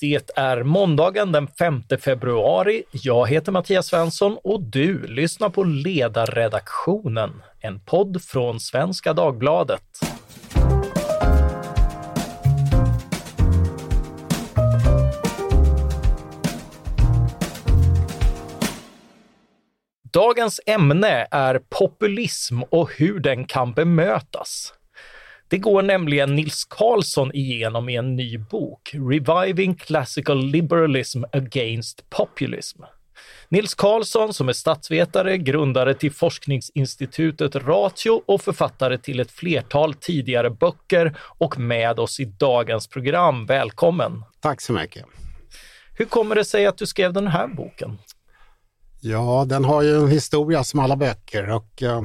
Det är måndagen den 5 februari. Jag heter Mattias Svensson och du lyssnar på Ledarredaktionen, en podd från Svenska Dagbladet. Dagens ämne är populism och hur den kan bemötas. Det går nämligen Nils Karlsson igenom i en ny bok, Reviving Classical Liberalism Against Populism. Nils Karlsson, som är statsvetare, grundare till forskningsinstitutet Ratio och författare till ett flertal tidigare böcker och med oss i dagens program. Välkommen! Tack så mycket! Hur kommer det sig att du skrev den här boken? Ja, den har ju en historia som alla böcker och uh,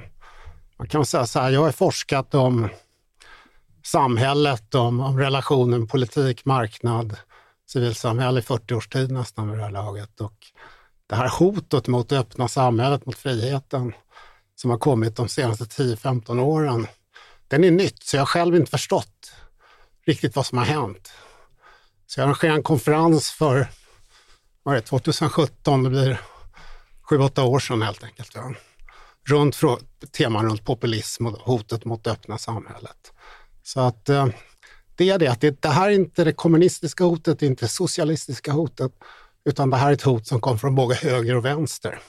man kan säga så här, jag har forskat om samhället, om, om relationen politik, marknad, civilsamhälle i 40 års tid nästan vid det här laget. Och det här hotet mot det öppna samhället, mot friheten som har kommit de senaste 10-15 åren, den är nytt, så jag har själv inte förstått riktigt vad som har hänt. Så jag arrangerade en konferens för vad är det, 2017, det blir 7-8 år sedan helt enkelt. Ja. Runt teman runt populism och hotet mot det öppna samhället. Så att eh, det är det att det, det här är inte det kommunistiska hotet, det är inte det socialistiska hotet, utan det här är ett hot som kommer från både höger och vänster.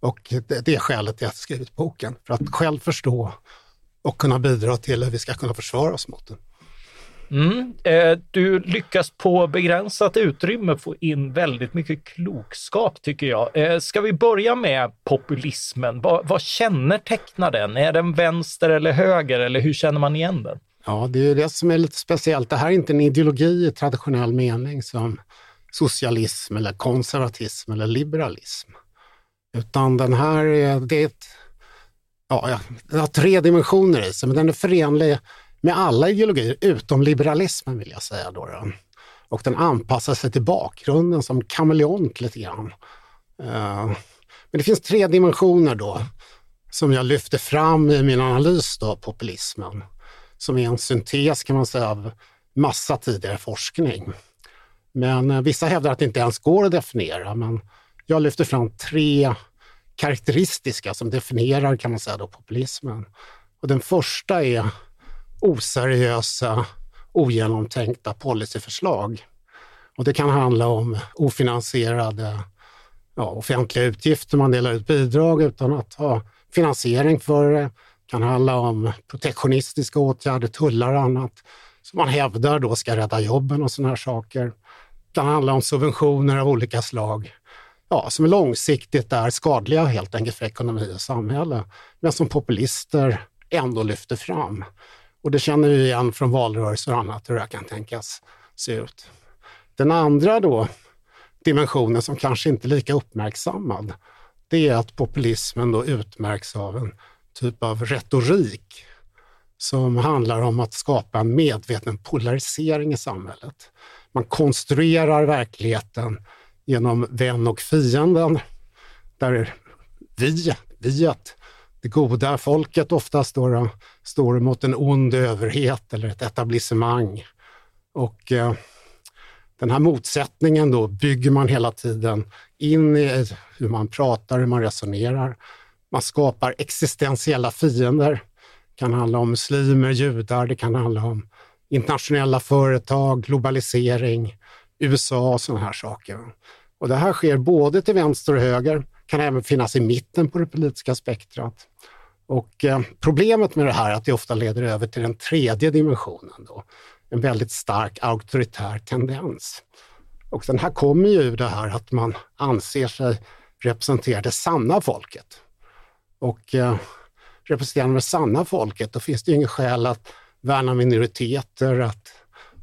Och det, det är skälet till att jag skrivit boken, för att själv förstå och kunna bidra till hur vi ska kunna försvara oss mot det. Mm. Eh, du lyckas på begränsat utrymme få in väldigt mycket klokskap tycker jag. Eh, ska vi börja med populismen? Vad, vad kännetecknar den? Är den vänster eller höger eller hur känner man igen den? Ja, det är det som är lite speciellt. Det här är inte en ideologi i traditionell mening som socialism eller konservatism eller liberalism. Utan den här är, det är ett, ja, den har tre dimensioner i sig, men den är förenlig med alla ideologier utom liberalismen vill jag säga. Då, då. Och den anpassar sig till bakgrunden som kameleont lite grann. Eh, men det finns tre dimensioner då som jag lyfter fram i min analys av populismen som är en syntes kan man säga av massa tidigare forskning. Men eh, vissa hävdar att det inte ens går att definiera, men jag lyfter fram tre karaktäristiska som definierar kan man säga då, populismen. Och den första är oseriösa, ogenomtänkta policyförslag. Och det kan handla om ofinansierade ja, offentliga utgifter, man delar ut bidrag utan att ha finansiering för det kan handla om protektionistiska åtgärder, tullar och annat som man hävdar då ska rädda jobben och sådana här saker. Det kan handla om subventioner av olika slag ja, som långsiktigt är skadliga helt enkelt för ekonomi och samhälle, men som populister ändå lyfter fram. Och det känner vi igen från valrörelser och annat, hur det kan tänkas se ut. Den andra då, dimensionen som kanske inte är lika uppmärksammad, det är att populismen då utmärks av en typ av retorik som handlar om att skapa en medveten polarisering i samhället. Man konstruerar verkligheten genom vän och fienden, där vi, viet, det goda folket oftast då, står mot en ond överhet eller ett etablissemang. Och eh, den här motsättningen då bygger man hela tiden in i hur man pratar, hur man resonerar. Man skapar existentiella fiender. Det kan handla om muslimer, judar, det kan handla om internationella företag, globalisering, USA och sådana här saker. Och det här sker både till vänster och höger, kan även finnas i mitten på det politiska spektrat. Och eh, problemet med det här är att det ofta leder över till den tredje dimensionen, då, en väldigt stark auktoritär tendens. Och den här kommer ju ur det här att man anser sig representera det sanna folket och eh, representerar det sanna folket, då finns det inget skäl att värna minoriteter, att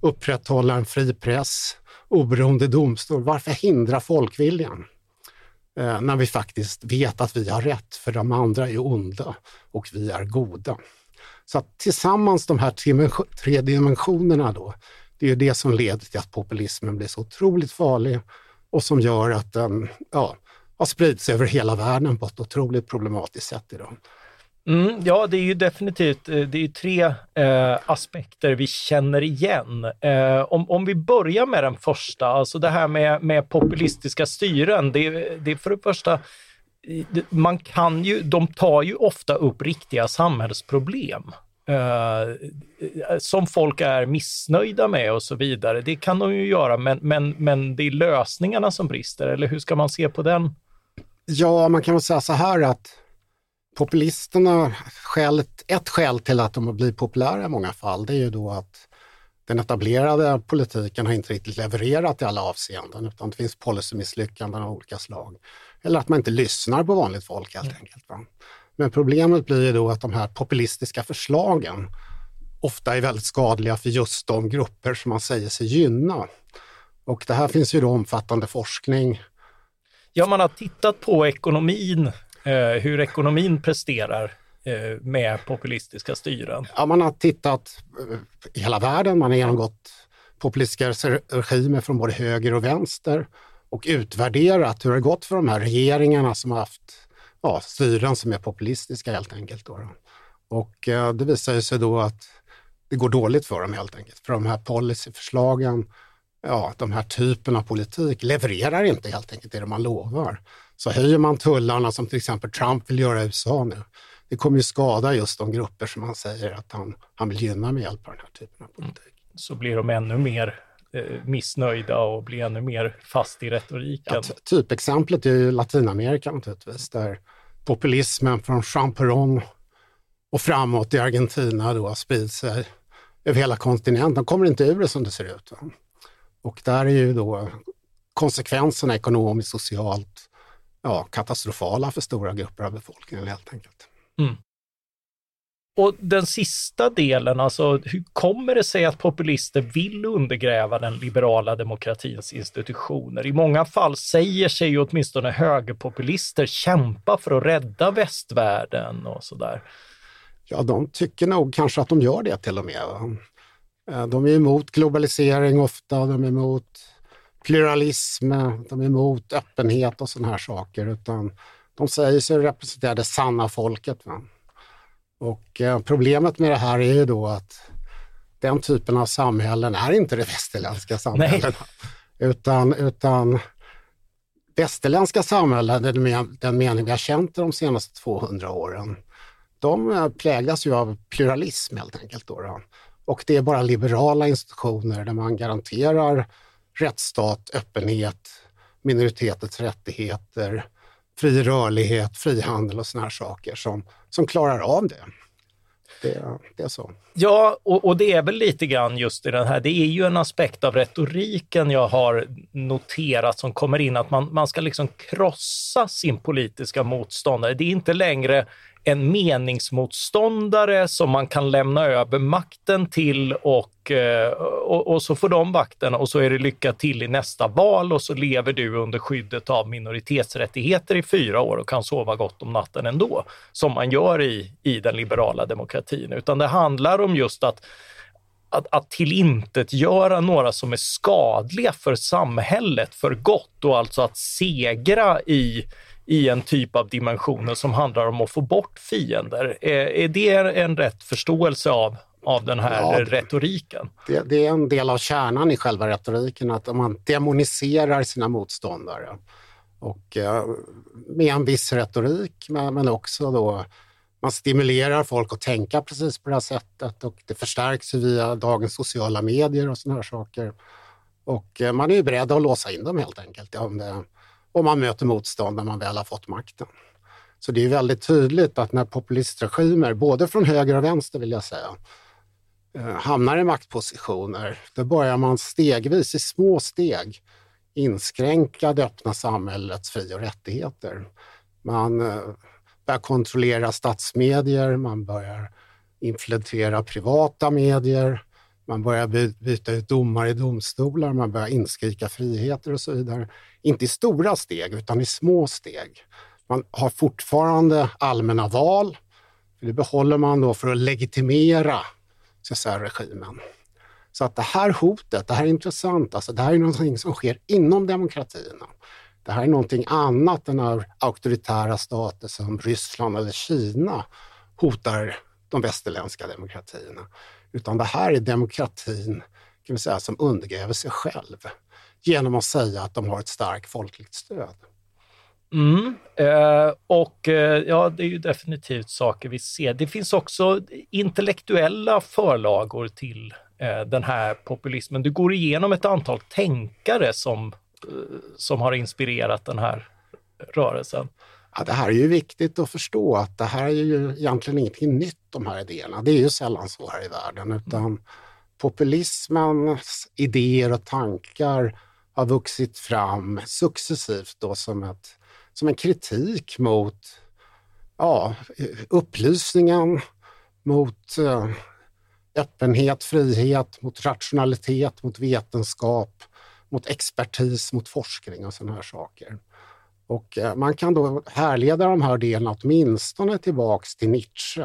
upprätthålla en fri press, oberoende domstol. Varför hindra folkviljan? Eh, när vi faktiskt vet att vi har rätt, för de andra är onda och vi är goda. Så att tillsammans de här tre dimensionerna då, det är det som leder till att populismen blir så otroligt farlig och som gör att den ja, har spridits över hela världen på ett otroligt problematiskt sätt idag. Mm, ja, det är ju definitivt eh, det är tre eh, aspekter vi känner igen. Eh, om, om vi börjar med den första, alltså det här med, med populistiska styren. Det, det är för det första, man kan ju, de tar ju ofta upp riktiga samhällsproblem. eh, som folk är missnöjda med och så vidare. Det kan de ju göra, men, men, men det är lösningarna som brister, eller hur ska man se på den? Ja, man kan väl säga så här att populisterna, skälet, ett skäl till att de har blivit populära i många fall, det är ju då att den etablerade politiken har inte riktigt levererat i alla avseenden, utan det finns policymisslyckanden av olika slag. Eller att man inte lyssnar på vanligt folk helt mm. enkelt. Va? Men problemet blir ju då att de här populistiska förslagen ofta är väldigt skadliga för just de grupper som man säger sig gynna. Och det här finns ju då omfattande forskning. Ja, man har tittat på ekonomin, eh, hur ekonomin presterar eh, med populistiska styren. Ja, man har tittat eh, i hela världen, man har genomgått populistiska regimer från både höger och vänster och utvärderat hur det gått för de här regeringarna som har haft ja, styren som är populistiska helt enkelt. Då. Och eh, det visar sig då att det går dåligt för dem helt enkelt. För de här policyförslagen, ja, de här typen av politik levererar inte helt enkelt det man lovar. Så höjer man tullarna som till exempel Trump vill göra i USA nu, det kommer ju skada just de grupper som han säger att han, han vill gynna med hjälp av den här typen av politik. Mm. Så blir de ännu mer eh, missnöjda och blir ännu mer fast i retoriken. Ja, typexemplet är ju Latinamerika naturligtvis, där populismen från Champeron och framåt i Argentina då har spridit sig över hela kontinenten. De kommer inte ur det som det ser ut. Va? Och där är ju då konsekvenserna ekonomiskt, socialt, ja, katastrofala för stora grupper av befolkningen helt enkelt. Mm. Och den sista delen, alltså hur kommer det sig att populister vill undergräva den liberala demokratins institutioner? I många fall säger sig ju åtminstone högerpopulister kämpa för att rädda västvärlden och sådär. Ja, de tycker nog kanske att de gör det till och med. Eh, de är emot globalisering ofta, de är emot pluralism, de är emot öppenhet och sådana här saker, utan de säger sig representera det sanna folket. Va? Och eh, problemet med det här är ju då att den typen av samhällen är inte det västerländska samhället. Utan, utan västerländska samhällen, den, den mening vi har känt de senaste 200 åren, de eh, präglas ju av pluralism helt enkelt. Då, då. Och det är bara liberala institutioner där man garanterar rättsstat, öppenhet, minoritetens rättigheter, fri rörlighet, frihandel och såna här saker som, som klarar av det. Det, det, är så. Ja, och, och, det är väl lite grann just i den här, det är ju en aspekt av retoriken jag har noterat som kommer in, att man, man ska liksom krossa sin politiska motståndare. Det är inte längre en meningsmotståndare som man kan lämna över makten till och, eh, och, och, så får de vakten och så är det lycka till i nästa val och så lever du under skyddet av minoritetsrättigheter i fyra år och kan sova gott om natten ändå, som man gör i, i den liberala demokratin. Utan det handlar om just att att, att tillintetgöra några som är skadliga för samhället för gott och alltså att segra i i en typ av dimensioner som handlar om att få bort fiender. Är, är det en rätt förståelse av, av den här ja, retoriken? Det, det, är en del av kärnan i själva retoriken, att man demoniserar sina motståndare. Och eh, med en viss retorik, men, också då man stimulerar folk att tänka precis på det här sättet och det förstärks via dagens sociala medier och sådana här saker. Och eh, man är ju beredd att låsa in dem helt enkelt om det och man möter motstånd när man väl har fått makten. Så det är väldigt tydligt att när populistregimer, både från höger och vänster vill jag säga, eh, hamnar i maktpositioner, då börjar man stegvis, i små steg, inskränka det öppna samhällets fri och rättigheter. Man eh, börjar kontrollera statsmedier, man börjar infiltrera privata medier, man börjar byta ut domare i domstolar, man börjar inskrika friheter och så vidare. Inte i stora steg, utan i små steg. Man har fortfarande allmänna val. Det behåller man då för att legitimera så att säga, regimen. Så att det här hotet, det här är intressant. Alltså, det här är någonting som sker inom demokratierna. Det här är någonting annat än när auktoritära stater som Ryssland eller Kina hotar de västerländska demokratierna. Utan det här är demokratin kan vi säga, som undergräver sig själv genom att säga att de har ett starkt folkligt stöd. Mm, eh, och eh, ja, det är ju definitivt saker vi ser. Det finns också intellektuella förlagor till eh, den här populismen. Du går igenom ett antal tänkare som, eh, som har inspirerat den här rörelsen. Ja, det här är ju viktigt att förstå att det här är ju egentligen ingenting nytt, de här idéerna. Det är ju sällan så här i världen, utan populismens idéer och tankar har vuxit fram successivt då som, ett, som en kritik mot ja, upplysningen, mot eh, öppenhet, frihet, mot rationalitet, mot vetenskap, mot expertis, mot forskning och sådana här saker. Och eh, man kan då härleda de här delarna åtminstone tillbaks till Nietzsche.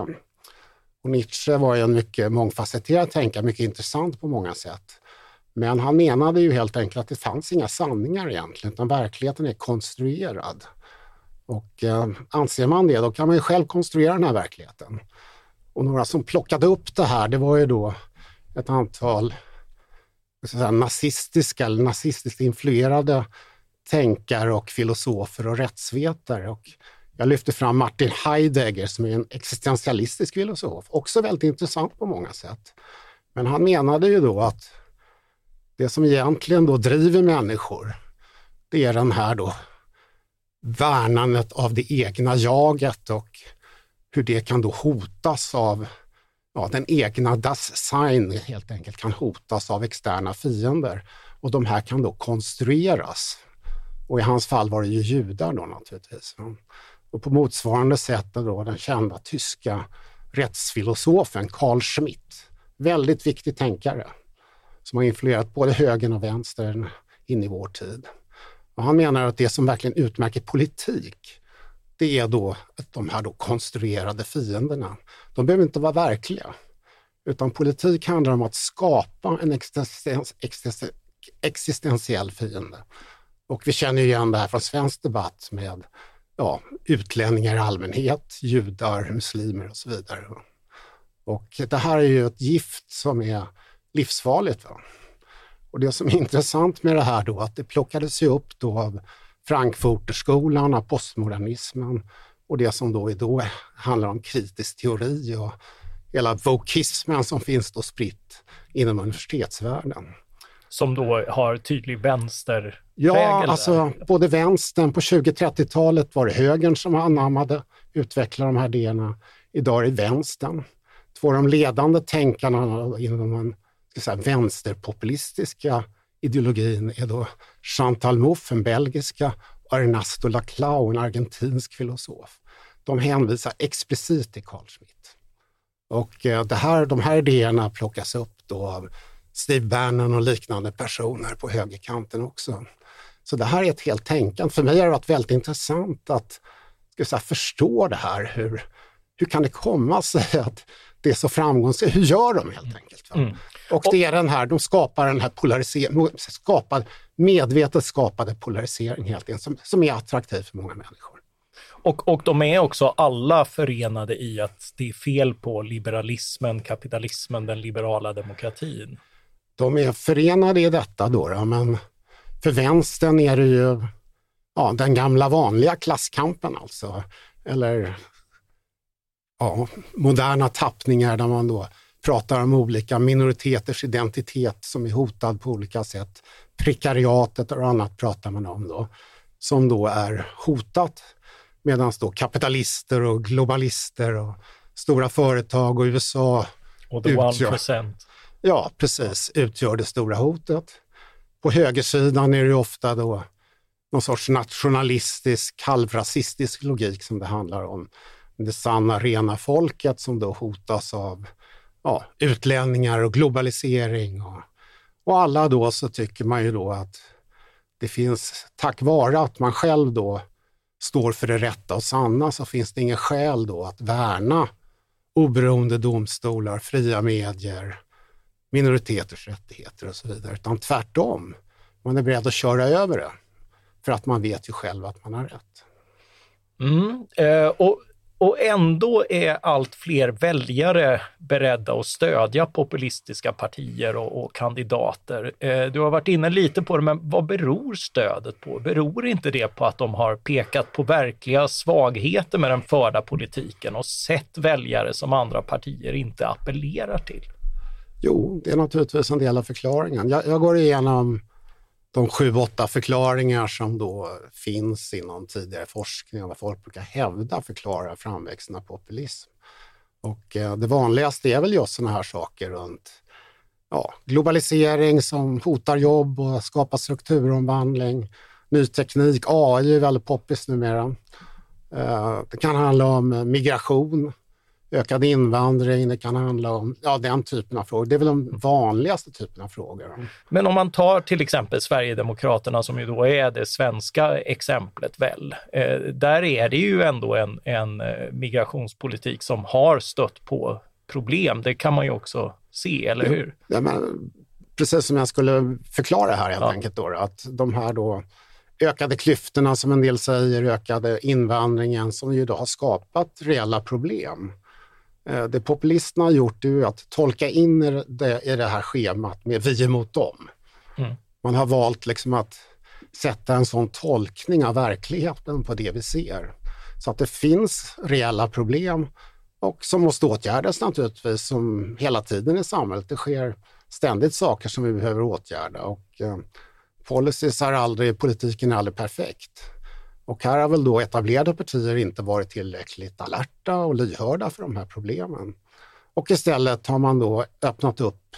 Och Nietzsche var ju en mycket mångfacetterad tänkare, mycket intressant på många sätt. Men han menade ju helt enkelt att det fanns inga sanningar egentligen, utan verkligheten är konstruerad. Och eh, anser man det, då kan man ju själv konstruera den här verkligheten. Och några som plockade upp det här, det var ju då ett antal säga, nazistiska eller nazistiskt influerade tänkare och filosofer och rättsvetare. Och jag lyfter fram Martin Heidegger som är en existentialistisk filosof, också väldigt intressant på många sätt. Men han menade ju då att det som egentligen då driver människor, det är den här då värnandet av det egna jaget och hur det kan då hotas av ja, den egna Das Sein helt enkelt kan hotas av externa fiender. Och de här kan då konstrueras. Och i hans fall var det ju judar då naturligtvis. Och på motsvarande sätt då den kända tyska rättsfilosofen Carl Schmitt, väldigt viktig tänkare, som har influerat både högern och vänstern in i vår tid. Och han menar att det som verkligen utmärker politik, det är då de här då konstruerade fienderna. De behöver inte vara verkliga, utan politik handlar om att skapa en existens, existens, existentiell fiende. Och vi känner igen det här från svensk debatt med ja, utlänningar i allmänhet, judar, muslimer och så vidare. Och det här är ju ett gift som är livsfarligt. Va? Och det som är intressant med det här då, att det plockades ju upp då av Frankfurterskolan, av postmodernismen och det som då, är då handlar om kritisk teori och hela vokismen som finns då spritt inom universitetsvärlden som då har tydlig vänster Ja, alltså både vänstern, på 20-30-talet var det högern som anammade, utvecklade de här idéerna. Idag är det vänstern. Två av de ledande tänkarna inom den säga, vänsterpopulistiska ideologin är då Chantal Mouffe, en belgiska, och Ernesto Laclau, en argentinsk filosof. De hänvisar explicit till Carl Schmitt. Och eh, det här, de här idéerna plockas upp då av Steve Bannon och liknande personer på högerkanten också. Så det här är ett helt tänkande. För mig har det varit väldigt intressant att ska säga, förstå det här. Hur, hur kan det komma sig att det är så framgångsrikt? Hur gör de helt enkelt? Mm. Och det är den här, de skapar den här polariseringen, skapar, medvetet skapade polarisering helt enkelt, som, som är attraktiv för många människor. Och, och de är också alla förenade i att det är fel på liberalismen, kapitalismen, den liberala demokratin de är förenade i detta då, då men för vänstern är det ju ja, den gamla vanliga klasskampen alltså. Eller ja, moderna tappningar där man då pratar om olika minoriteters identitet som är hotad på olika sätt. Prekariatet och annat pratar man om då, som då är hotat. Medan då kapitalister och globalister och stora företag och USA och the utgör, 1%. Ja, precis, utgör det stora hotet. På högersidan är det ofta då någon sorts nationalistisk, halvrasistisk logik som det handlar om. Det sanna, rena folket som då hotas av ja, utlänningar och globalisering. Och, och alla då så tycker man ju då att det finns, tack vare att man själv då står för det rätta och sanna, så finns det ingen skäl då att värna oberoende domstolar, fria medier, minoriteters rättigheter och så vidare, utan tvärtom. Man är beredd att köra över det, för att man vet ju själv att man har rätt. Mm, eh, och Och ändå är allt fler väljare beredda att stödja populistiska partier och, och kandidater. Eh, du har varit inne lite på det, men vad beror stödet på? Beror inte det på att de har pekat på verkliga svagheter med den förda politiken och sett väljare som andra partier inte appellerar till? Jo, det är naturligtvis en del av förklaringen. Jag, jag går igenom de sju, åtta förklaringar som då finns inom tidigare forskning och vad folk brukar hävda förklarar framväxten av populism. Och eh, det vanligaste är väl just sådana här saker runt ja, globalisering som hotar jobb och skapar strukturomvandling, ny teknik, AI är väldigt poppis numera. Eh, det kan handla om migration, ökad invandring, det kan handla om ja, den typen av frågor. Det är väl de vanligaste typen av frågor. Men om man tar till exempel Sverigedemokraterna som ju då är det svenska exemplet väl. Eh, där är det ju ändå en, en eh, migrationspolitik som har stött på problem. Det kan man ju också se, eller hur? Ja, men, precis som jag skulle förklara här helt ja. enkelt då, att de här då ökade klyftorna som en del säger, ökade invandringen som ju då har skapat reella problem. Eh, det populisterna har gjort är att tolka in det i det här schemat med vi emot dem. Mm. Man har valt liksom att sätta en sån tolkning av verkligheten på det vi ser. Så att det finns reella problem och som måste åtgärdas naturligtvis som hela tiden i samhället. Det sker ständigt saker som vi behöver åtgärda och eh, policies är aldrig, politiken är aldrig perfekt. Och här har väl då etablerade partier inte varit tillräckligt alerta och lyhörda för de här problemen. Och istället har man då öppnat upp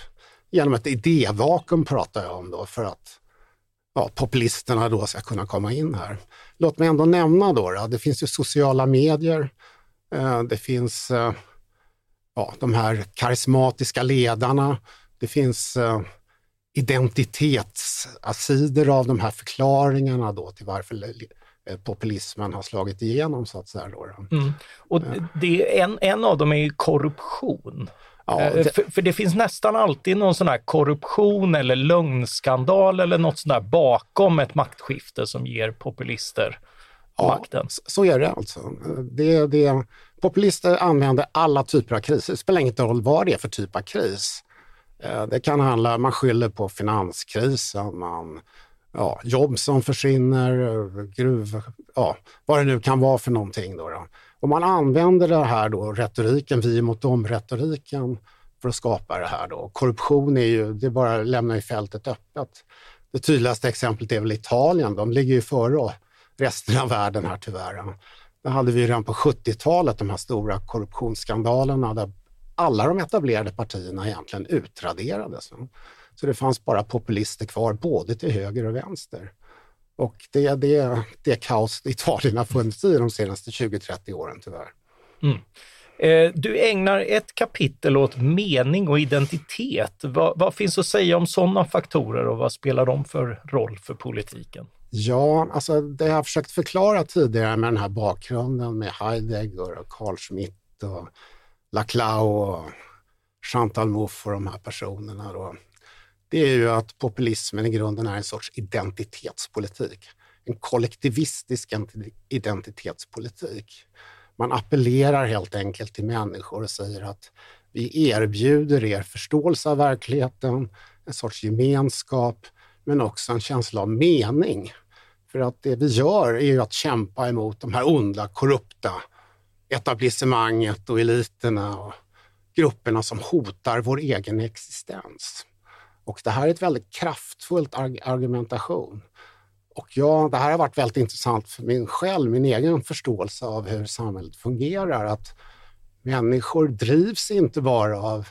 genom ett idévakuum pratar jag om då för att ja, populisterna då ska kunna komma in här. Låt mig ändå nämna då, då det finns ju sociala medier, eh, det finns eh, ja, de här karismatiska ledarna, det finns eh, identitetssidor av de här förklaringarna då till varför populismen har slagit igenom så att säga. Mm. Och det, en, en av dem är ju korruption. Ja, eh, det... För, för, det finns nästan alltid någon sån här korruption eller lögnskandal eller något sånt där bakom ett maktskifte som ger populister ja, makten. Så är det alltså. Det, det, populister använder alla typer av kriser. Det spelar ingen roll vad det är för typ av kris. Eh, det kan handla, man skyller på finanskrisen, man ja, jobb som försvinner, gruv, ja, vad det nu kan vara för någonting. Då, då. Och man använder det här då, retoriken, vi mot dem-retoriken för att skapa det här. Då. Korruption är ju, det bara lämnar ju fältet öppet. Det tydligaste exemplet är väl Italien, de ligger ju före resten av världen här tyvärr. Där hade vi redan på 70-talet de här stora korruptionsskandalerna där alla de etablerade partierna egentligen utraderades. Så det fanns bara populister kvar, både till höger och vänster. Och det är det, det kaos Italien har funnits i de senaste 20-30 åren tyvärr. Mm. Eh, du ägnar ett kapitel åt mening och identitet. Vad, vad, finns att säga om sådana faktorer och vad spelar de för roll för politiken? Ja, alltså det jag har försökt förklara tidigare med den här bakgrunden med Heidegger och Carl Schmitt och Laclau och Chantal Mouffe och de här personerna. Då det är ju att populismen i grunden är en sorts identitetspolitik. En kollektivistisk identitetspolitik. Man appellerar helt enkelt till människor och säger att vi erbjuder er förståelse av verkligheten, en sorts gemenskap, men också en känsla av mening. För att det vi gör är ju att kämpa emot de här onda, korrupta etablissemanget och eliterna och grupperna som hotar vår egen existens. Och det här är ett väldigt kraftfullt arg argumentation. Och ja, det här har varit väldigt intressant för min själv, min egen förståelse av hur samhället fungerar. Att människor drivs inte bara av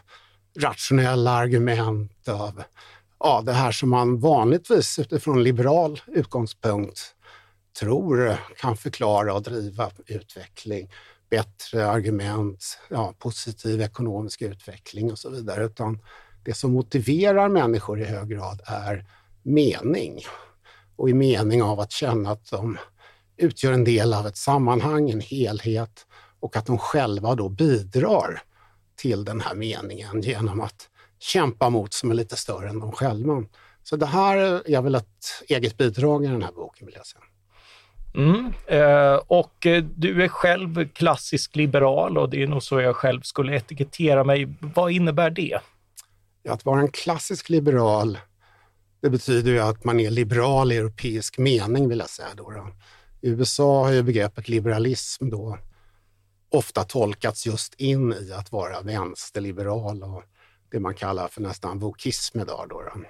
rationella argument, av ja, det här som man vanligtvis utifrån liberal utgångspunkt tror kan förklara och driva utveckling. Bättre argument, ja, positiv ekonomisk utveckling och så vidare. Utan det som motiverar människor i hög grad är mening. Och i mening av att känna att de utgör en del av ett sammanhang, en helhet och att de själva då bidrar till den här meningen genom att kämpa mot som är lite större än de själva. Så det här är väl ett eget bidrag i den här boken vill jag säga. Mm. Eh, och eh, du är själv klassisk liberal och det är nog så jag själv skulle etikettera mig. Vad innebär det? Att vara en klassisk liberal, det betyder ju att man är liberal i europeisk mening vill jag säga. Då, då. I USA har ju begreppet liberalism då ofta tolkats just in i att vara vänsterliberal och det man kallar för nästan vokism idag. Då, då.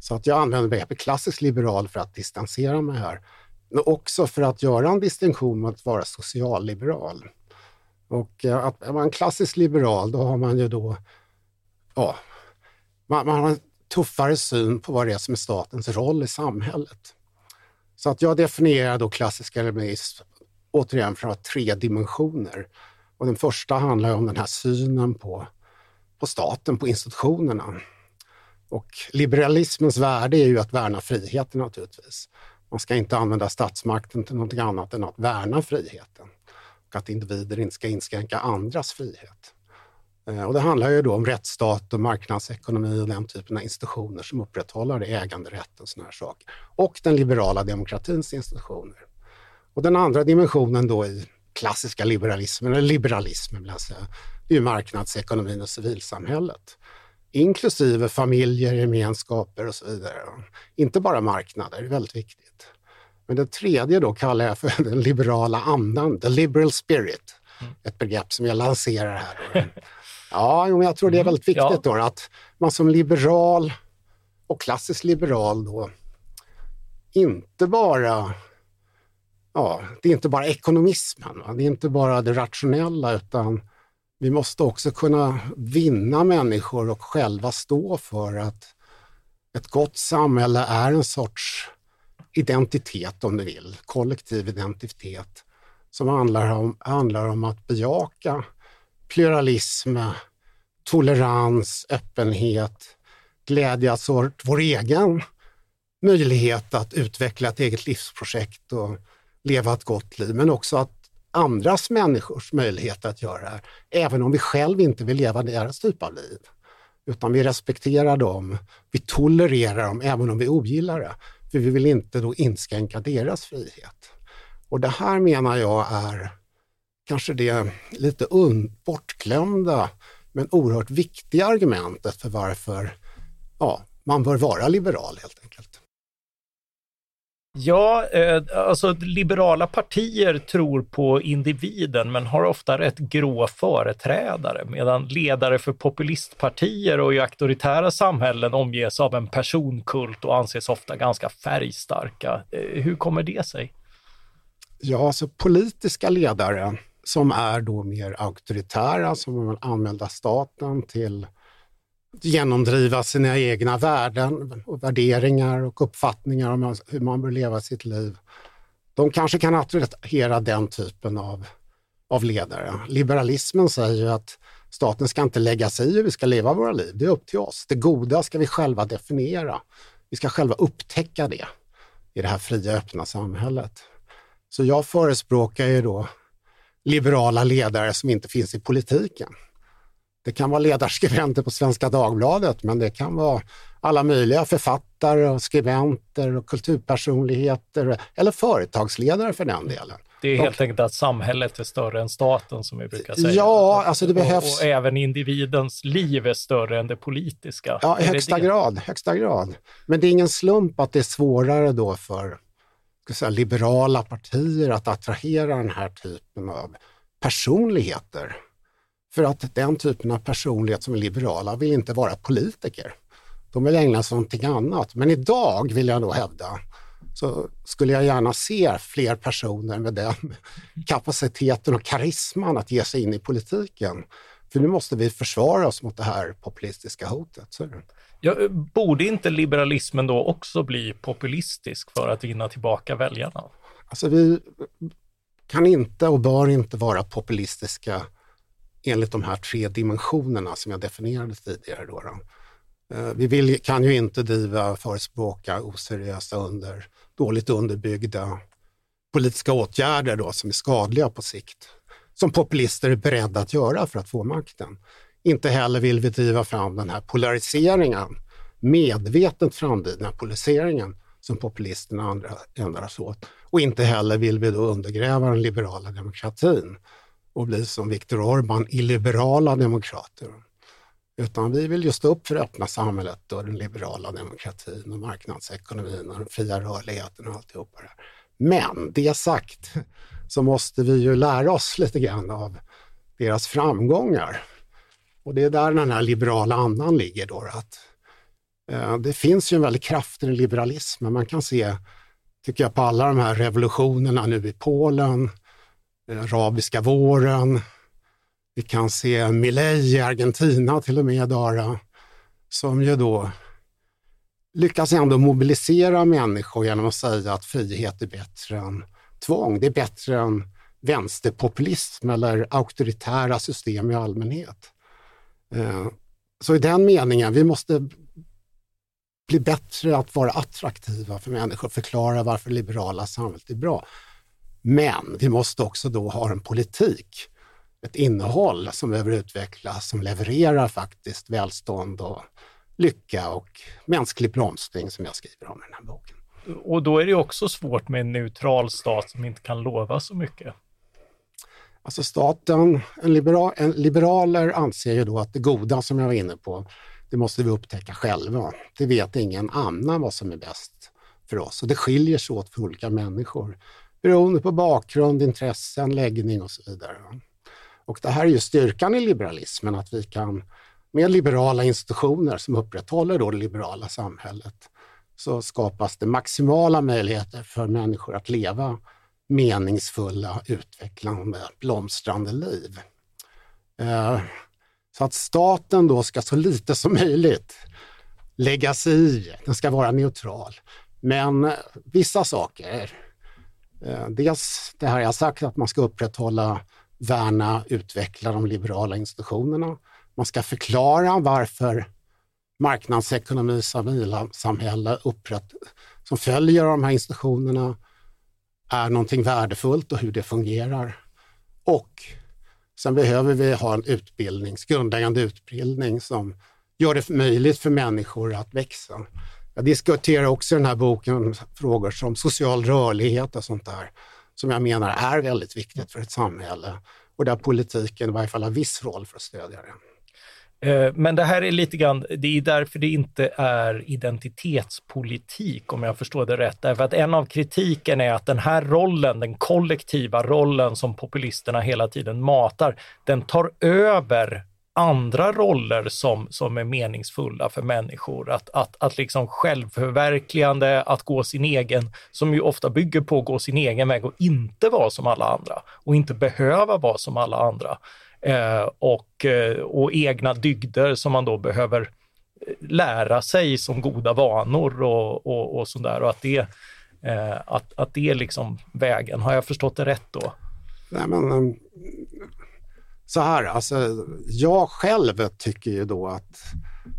Så att jag använder begreppet klassisk liberal för att distansera mig här. Men också för att göra en distinktion mot att vara socialliberal. Och eh, att vara en klassisk liberal, då har man ju då, ja, man, man har en tuffare syn på vad det är som är statens roll i samhället. Så att jag definierar då klassisk liberalism återigen från tre dimensioner. Och den första handlar om den här synen på, på staten, på institutionerna. Och liberalismens värde är ju att värna friheten naturligtvis. Man ska inte använda statsmakten till någonting annat än att värna friheten och att individer inte ska inskränka andras frihet. Eh, och det handlar ju då om rättsstat och marknadsekonomi och den typen av institutioner som upprätthåller äganderätten och sådana här saker. Och den liberala demokratins institutioner. Och den andra dimensionen då i klassiska liberalismen, eller liberalismen vill jag säga, det är ju marknadsekonomin och civilsamhället inklusive familjer, gemenskaper och så vidare. Inte bara marknader, det är väldigt viktigt. Men det tredje då kallar jag för den liberala andan, the liberal spirit. Mm. Ett begrepp som jag lanserar här. Ja, men jag tror det är mm. väldigt viktigt ja. då att man som liberal och klassisk liberal då inte bara Ja, det är inte bara ekonomismen, va? det är inte bara det rationella utan vi måste också kunna vinna människor och själva stå för att ett gott samhälle är en sorts identitet om du vill, kollektiv identitet som handlar om, handlar om att bejaka pluralism, tolerans, öppenhet, glädjas alltså åt vår egen möjlighet att utveckla ett eget livsprojekt och leva ett gott liv, men också att andras människors möjlighet att göra det även om vi själv inte vill leva deras typ av liv. Utan vi respekterar dem, vi tolererar dem även om vi ogillar det. För vi vill inte då inskränka deras frihet. Och det här menar jag är kanske det lite bortglömda men oerhört viktiga argumentet för varför ja, man bör vara liberal helt enkelt. Ja, eh, alltså liberala partier tror på individen men har ofta rätt grå företrädare medan ledare för populistpartier och i auktoritära samhällen omges av en personkult och anses ofta ganska färgstarka. Eh, hur kommer det sig? Ja, alltså politiska ledare som är då mer auktoritära, som vill använda staten till att genomdriva sina egna värden och värderingar och uppfattningar om hur man bör leva sitt liv. De kanske kan attrahera den typen av, av ledare. Liberalismen säger ju att staten ska inte lägga sig i hur vi ska leva våra liv. Det är upp till oss. Det goda ska vi själva definiera. Vi ska själva upptäcka det i det här fria, öppna samhället. Så jag förespråkar ju då liberala ledare som inte finns i politiken. Det kan vara ledarskribenter på Svenska Dagbladet, men det kan vara alla möjliga författare och skribenter och kulturpersonligheter eller företagsledare för den delen. Det är helt enkelt att samhället är större än staten som vi brukar säga. Ja, alltså det behövs. Och, och även individens liv är större än det politiska. Ja, i högsta grad, högsta grad. Men det är ingen slump att det är svårare då för säga, liberala partier att attrahera den här typen av personligheter för att den typen av personlighet som är liberala vill inte vara politiker. De vill ägna sig åt någonting annat. Men idag vill jag nog hävda så skulle jag gärna se fler personer med den kapaciteten och karisman att ge sig in i politiken. För nu måste vi försvara oss mot det här populistiska hotet. Så. Ja, eh, borde inte liberalismen då också bli populistisk för att vinna tillbaka väljarna? Alltså vi kan inte och bör inte vara populistiska enligt de här tre dimensionerna som jag definierade tidigare. Då, då. Eh, vi vill, kan ju inte driva, förespråka oseriösa, under, dåligt underbyggda politiska åtgärder då, som är skadliga på sikt, som populister är beredda att göra för att få makten. Inte heller vill vi driva fram den här polariseringen, medvetet framdrivna polariseringen som populisterna och andra ändrar sig åt. Och inte heller vill vi då undergräva den liberala demokratin och bli som Viktor Orbán, illiberala demokrater. Utan vi vill ju stå upp för det öppna samhället och den liberala demokratin och marknadsekonomin och den fria rörligheten och alltihopa det. Men det sagt så måste vi ju lära oss lite grann av deras framgångar. Och det är där den här liberala andan ligger då. Att, eh, det finns ju en väldig kraft i liberalismen. Man kan se, tycker jag, på alla de här revolutionerna nu i Polen, den arabiska våren, vi kan se Milei i Argentina till och med, Dara, som ju då lyckas ändå mobilisera människor genom att säga att frihet är bättre än tvång. Det är bättre än vänsterpopulism eller auktoritära system i allmänhet. Eh, så i den meningen, vi måste bli bättre att vara attraktiva för människor, förklara varför liberala samhället är bra. Men vi måste också då ha en politik, ett innehåll som behöver utvecklas, som levererar faktiskt välstånd och lycka och mänsklig blomstring som jag skriver om i den här boken. Och då är det också svårt med en neutral stat som inte kan lova så mycket. Alltså staten, en, liberal, en liberaler anser ju då att det goda som jag var inne på, det måste vi upptäcka själva. Det vet ingen annan vad som är bäst för oss och det skiljer sig åt för olika människor beroende på bakgrund, intressen, läggning och så vidare. Och det här är ju styrkan i liberalismen, att vi kan med liberala institutioner som upprätthåller då det liberala samhället så skapas det maximala möjligheter för människor att leva meningsfulla, utvecklande, blomstrande liv. Eh, så att staten då ska så lite som möjligt lägga sig i, den ska vara neutral. Men eh, vissa saker, eh, dels det här jag sagt att man ska upprätthålla, värna, utveckla de liberala institutionerna. Man ska förklara varför marknadsekonomi, samhälle upprätt, som följer de här institutionerna är någonting värdefullt och hur det fungerar. Och sen behöver vi ha en utbildning, grundläggande utbildning som gör det möjligt för människor att växa. Jag diskuterar också i den här boken frågor som social rörlighet och sånt där, som jag menar är väldigt viktigt för ett samhälle och där politiken i varje fall har viss roll för att stödja det. Eh, men det här är lite grann, det är därför det inte är identitetspolitik om jag förstår det rätt. Därför att en av kritiken är att den här rollen, den kollektiva rollen som populisterna hela tiden matar, den tar över andra roller som, som är meningsfulla för människor. Att, att, att liksom självförverkligande, att gå sin egen, som ju ofta bygger på att gå sin egen väg och inte vara som alla andra och inte behöva vara som alla andra Eh, och, eh, och egna dygder som man då behöver eh, lära sig som goda vanor och, och, och sådär och att det, eh, att, att det är liksom vägen. Har jag förstått det rätt då? Nej, men, ehm, så här, alltså, jag själv tycker ju då att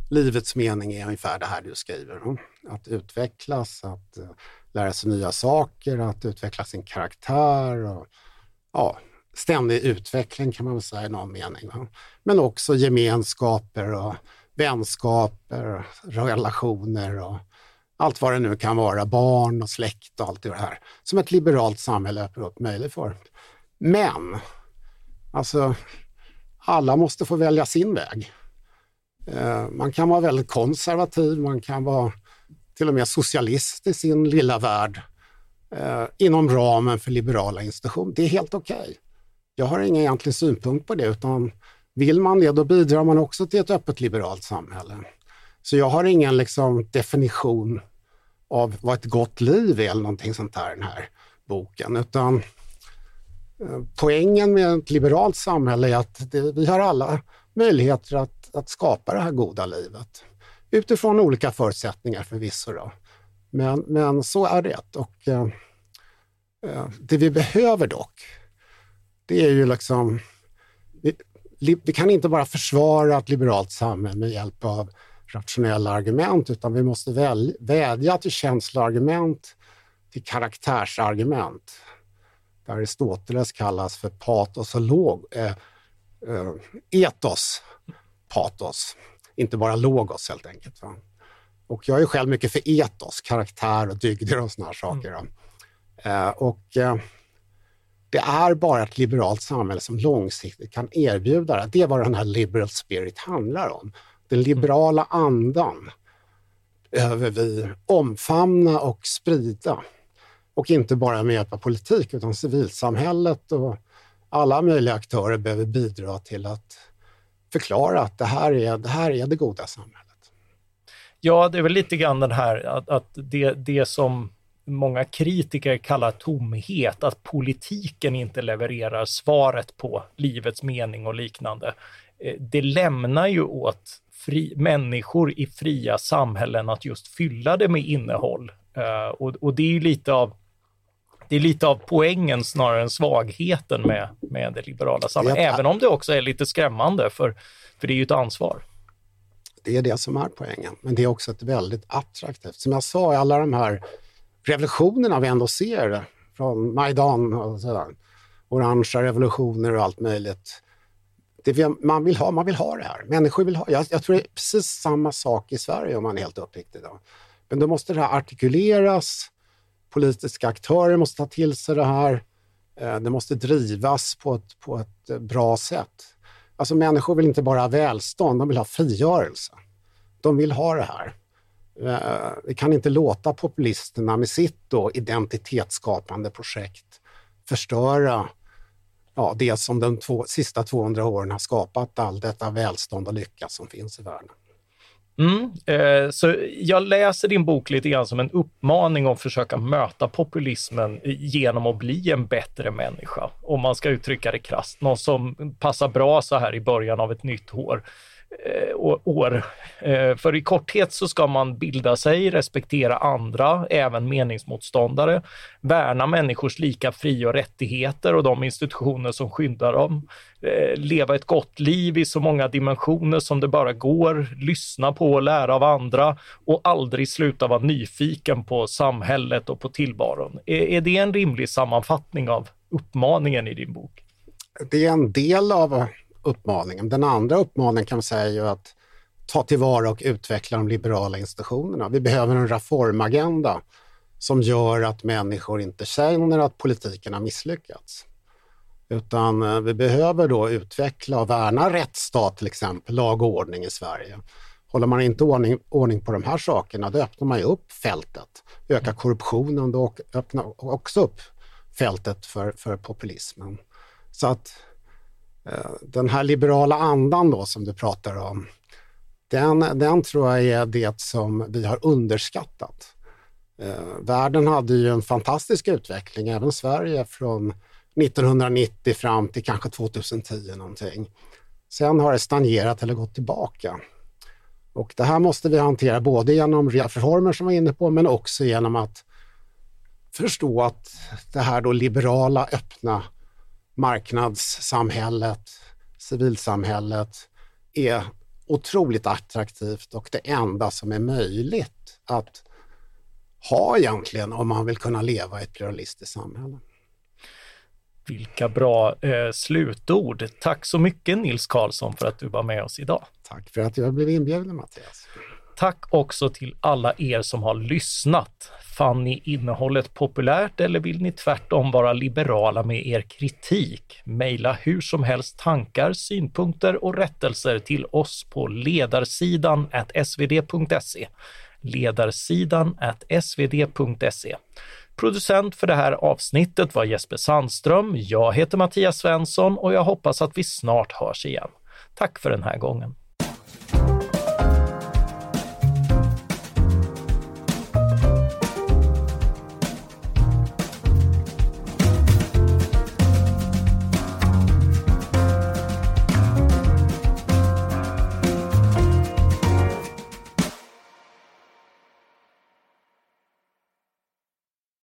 livets mening är ungefär det här du skriver. Att utvecklas, att eh, lära sig nya saker, att utveckla sin karaktär och ja, ständig utveckling kan man väl säga i någon mening. Va? Men också gemenskaper och vänskaper, relationer och allt vad det nu kan vara, barn och släkt och allt det här som ett liberalt samhälle öppnar upp möjlighet för. Men, alltså, alla måste få välja sin väg. Eh, man kan vara väldigt konservativ, man kan vara till och med socialist i sin lilla värld eh, inom ramen för liberala institutioner. Det är helt okej. Okay. Jag har ingen egentlig synpunkt på det, utan vill man det, då bidrar man också till ett öppet liberalt samhälle. Så jag har ingen liksom, definition av vad ett gott liv är eller någonting sånt där i den här boken, utan eh, poängen med ett liberalt samhälle är att det, vi har alla möjligheter att, att skapa det här goda livet utifrån olika förutsättningar förvisso. Då. Men, men så är det. Och, eh, eh det vi behöver dock, det är ju liksom... Vi, vi kan inte bara försvara ett liberalt samhälle med hjälp av rationella argument, utan vi måste väl, vädja till känsloargument, till karaktärsargument. Det Aristoteles kallas för patos och log, eh, eh, etos, patos, inte bara logos helt enkelt. Va? Och jag är själv mycket för etos, karaktär och dygder och såna här saker. Mm. Eh, och eh, det är bara ett liberalt samhälle som långsiktigt kan erbjuda det. Det är vad den här liberal spirit handlar om. Den liberala andan behöver vi omfamna och sprida. Och inte bara med hjälp av politik, utan civilsamhället och alla möjliga aktörer behöver bidra till att förklara att det här är det, här är det goda samhället. Ja, det är väl lite grann den här att, att det, det som många kritiker kallar tomhet, att politiken inte levererar svaret på livets mening och liknande. Eh, det lämnar ju åt fri, människor i fria samhällen att just fylla det med innehåll. Uh, och, och, det är ju lite av det är lite av poängen snarare än svagheten med, med det liberala samhället, det även om det också är lite skrämmande, för, för det är ju ett ansvar. Det är det som är poängen, men det är också ett väldigt attraktivt. Som jag sa, alla de här revolutionerna vi ändå ser, från Majdan och sådär, orangea revolutioner och allt möjligt. Det man, vill ha, man vill ha det här. Människor vill ha jag, jag tror det är precis samma sak i Sverige om man är helt uppriktig. Då. Men då måste det här artikuleras, politiska aktörer måste ta till sig det här, eh, det måste drivas på ett, på ett eh, bra sätt. Alltså människor vill inte bara ha välstånd, de vill ha frigörelse. De vill ha det här. Eh, Vi kan inte låta populisterna med sitt då identitetsskapande projekt förstöra ja, det som de två, sista 200 åren har skapat all detta välstånd och lycka som finns i världen. Mm, eh, så jag läser din bok lite grann som en uppmaning att försöka möta populismen genom att bli en bättre människa, om man ska uttrycka det krasst. Någon som passar bra så här i början av ett nytt år. Eh, år. Eh, för i korthet så ska man bilda sig, respektera andra, även meningsmotståndare, värna människors lika fri och rättigheter och de institutioner som skyddar dem, eh, leva ett gott liv i så många dimensioner som det bara går, lyssna på och lära av andra och aldrig sluta vara nyfiken på samhället och på tillvaron. Är det en rimlig sammanfattning av uppmaningen i din bok? Det är en del av uppmaningen. Den andra uppmaningen kan man säga är ju att ta tillvara och utveckla de liberala institutionerna. Vi behöver en reformagenda som gör att människor inte känner att politiken har misslyckats. Utan eh, vi behöver då utveckla och värna rättsstat till exempel, lag och ordning i Sverige. Håller man inte ordning, ordning på de här sakerna, då öppnar man ju upp fältet. Ökar korruptionen, då öppnar också upp fältet för, för populismen. Så att Eh, den här liberala andan då som du pratar om, den, den tror jag är det som vi har underskattat. Eh, världen hade ju en fantastisk utveckling, även Sverige, från 1990 fram till kanske 2010 någonting. Sen har det stagnerat eller gått tillbaka. Och det här måste vi hantera både genom reformer som vi var inne på, men också genom att förstå att det här då liberala, öppna marknadssamhället, civilsamhället är otroligt attraktivt och det enda som är möjligt att ha egentligen om man vill kunna leva i ett pluralistiskt samhälle. Vilka bra eh, slutord. Tack så mycket Nils Karlsson för att du var med oss idag. Tack för att jag blev inbjuden Mattias. Tack också till alla er som har lyssnat. Fann ni innehållet populärt eller vill ni tvärtom vara liberala med er kritik? Maila hur som helst tankar, synpunkter och rättelser till oss på ledarsidan svd.se. Ledarsidan svd.se. Producent för det här avsnittet var Jesper Sandström. Jag heter Mattias Svensson och jag hoppas att vi snart hörs igen. Tack för den här gången.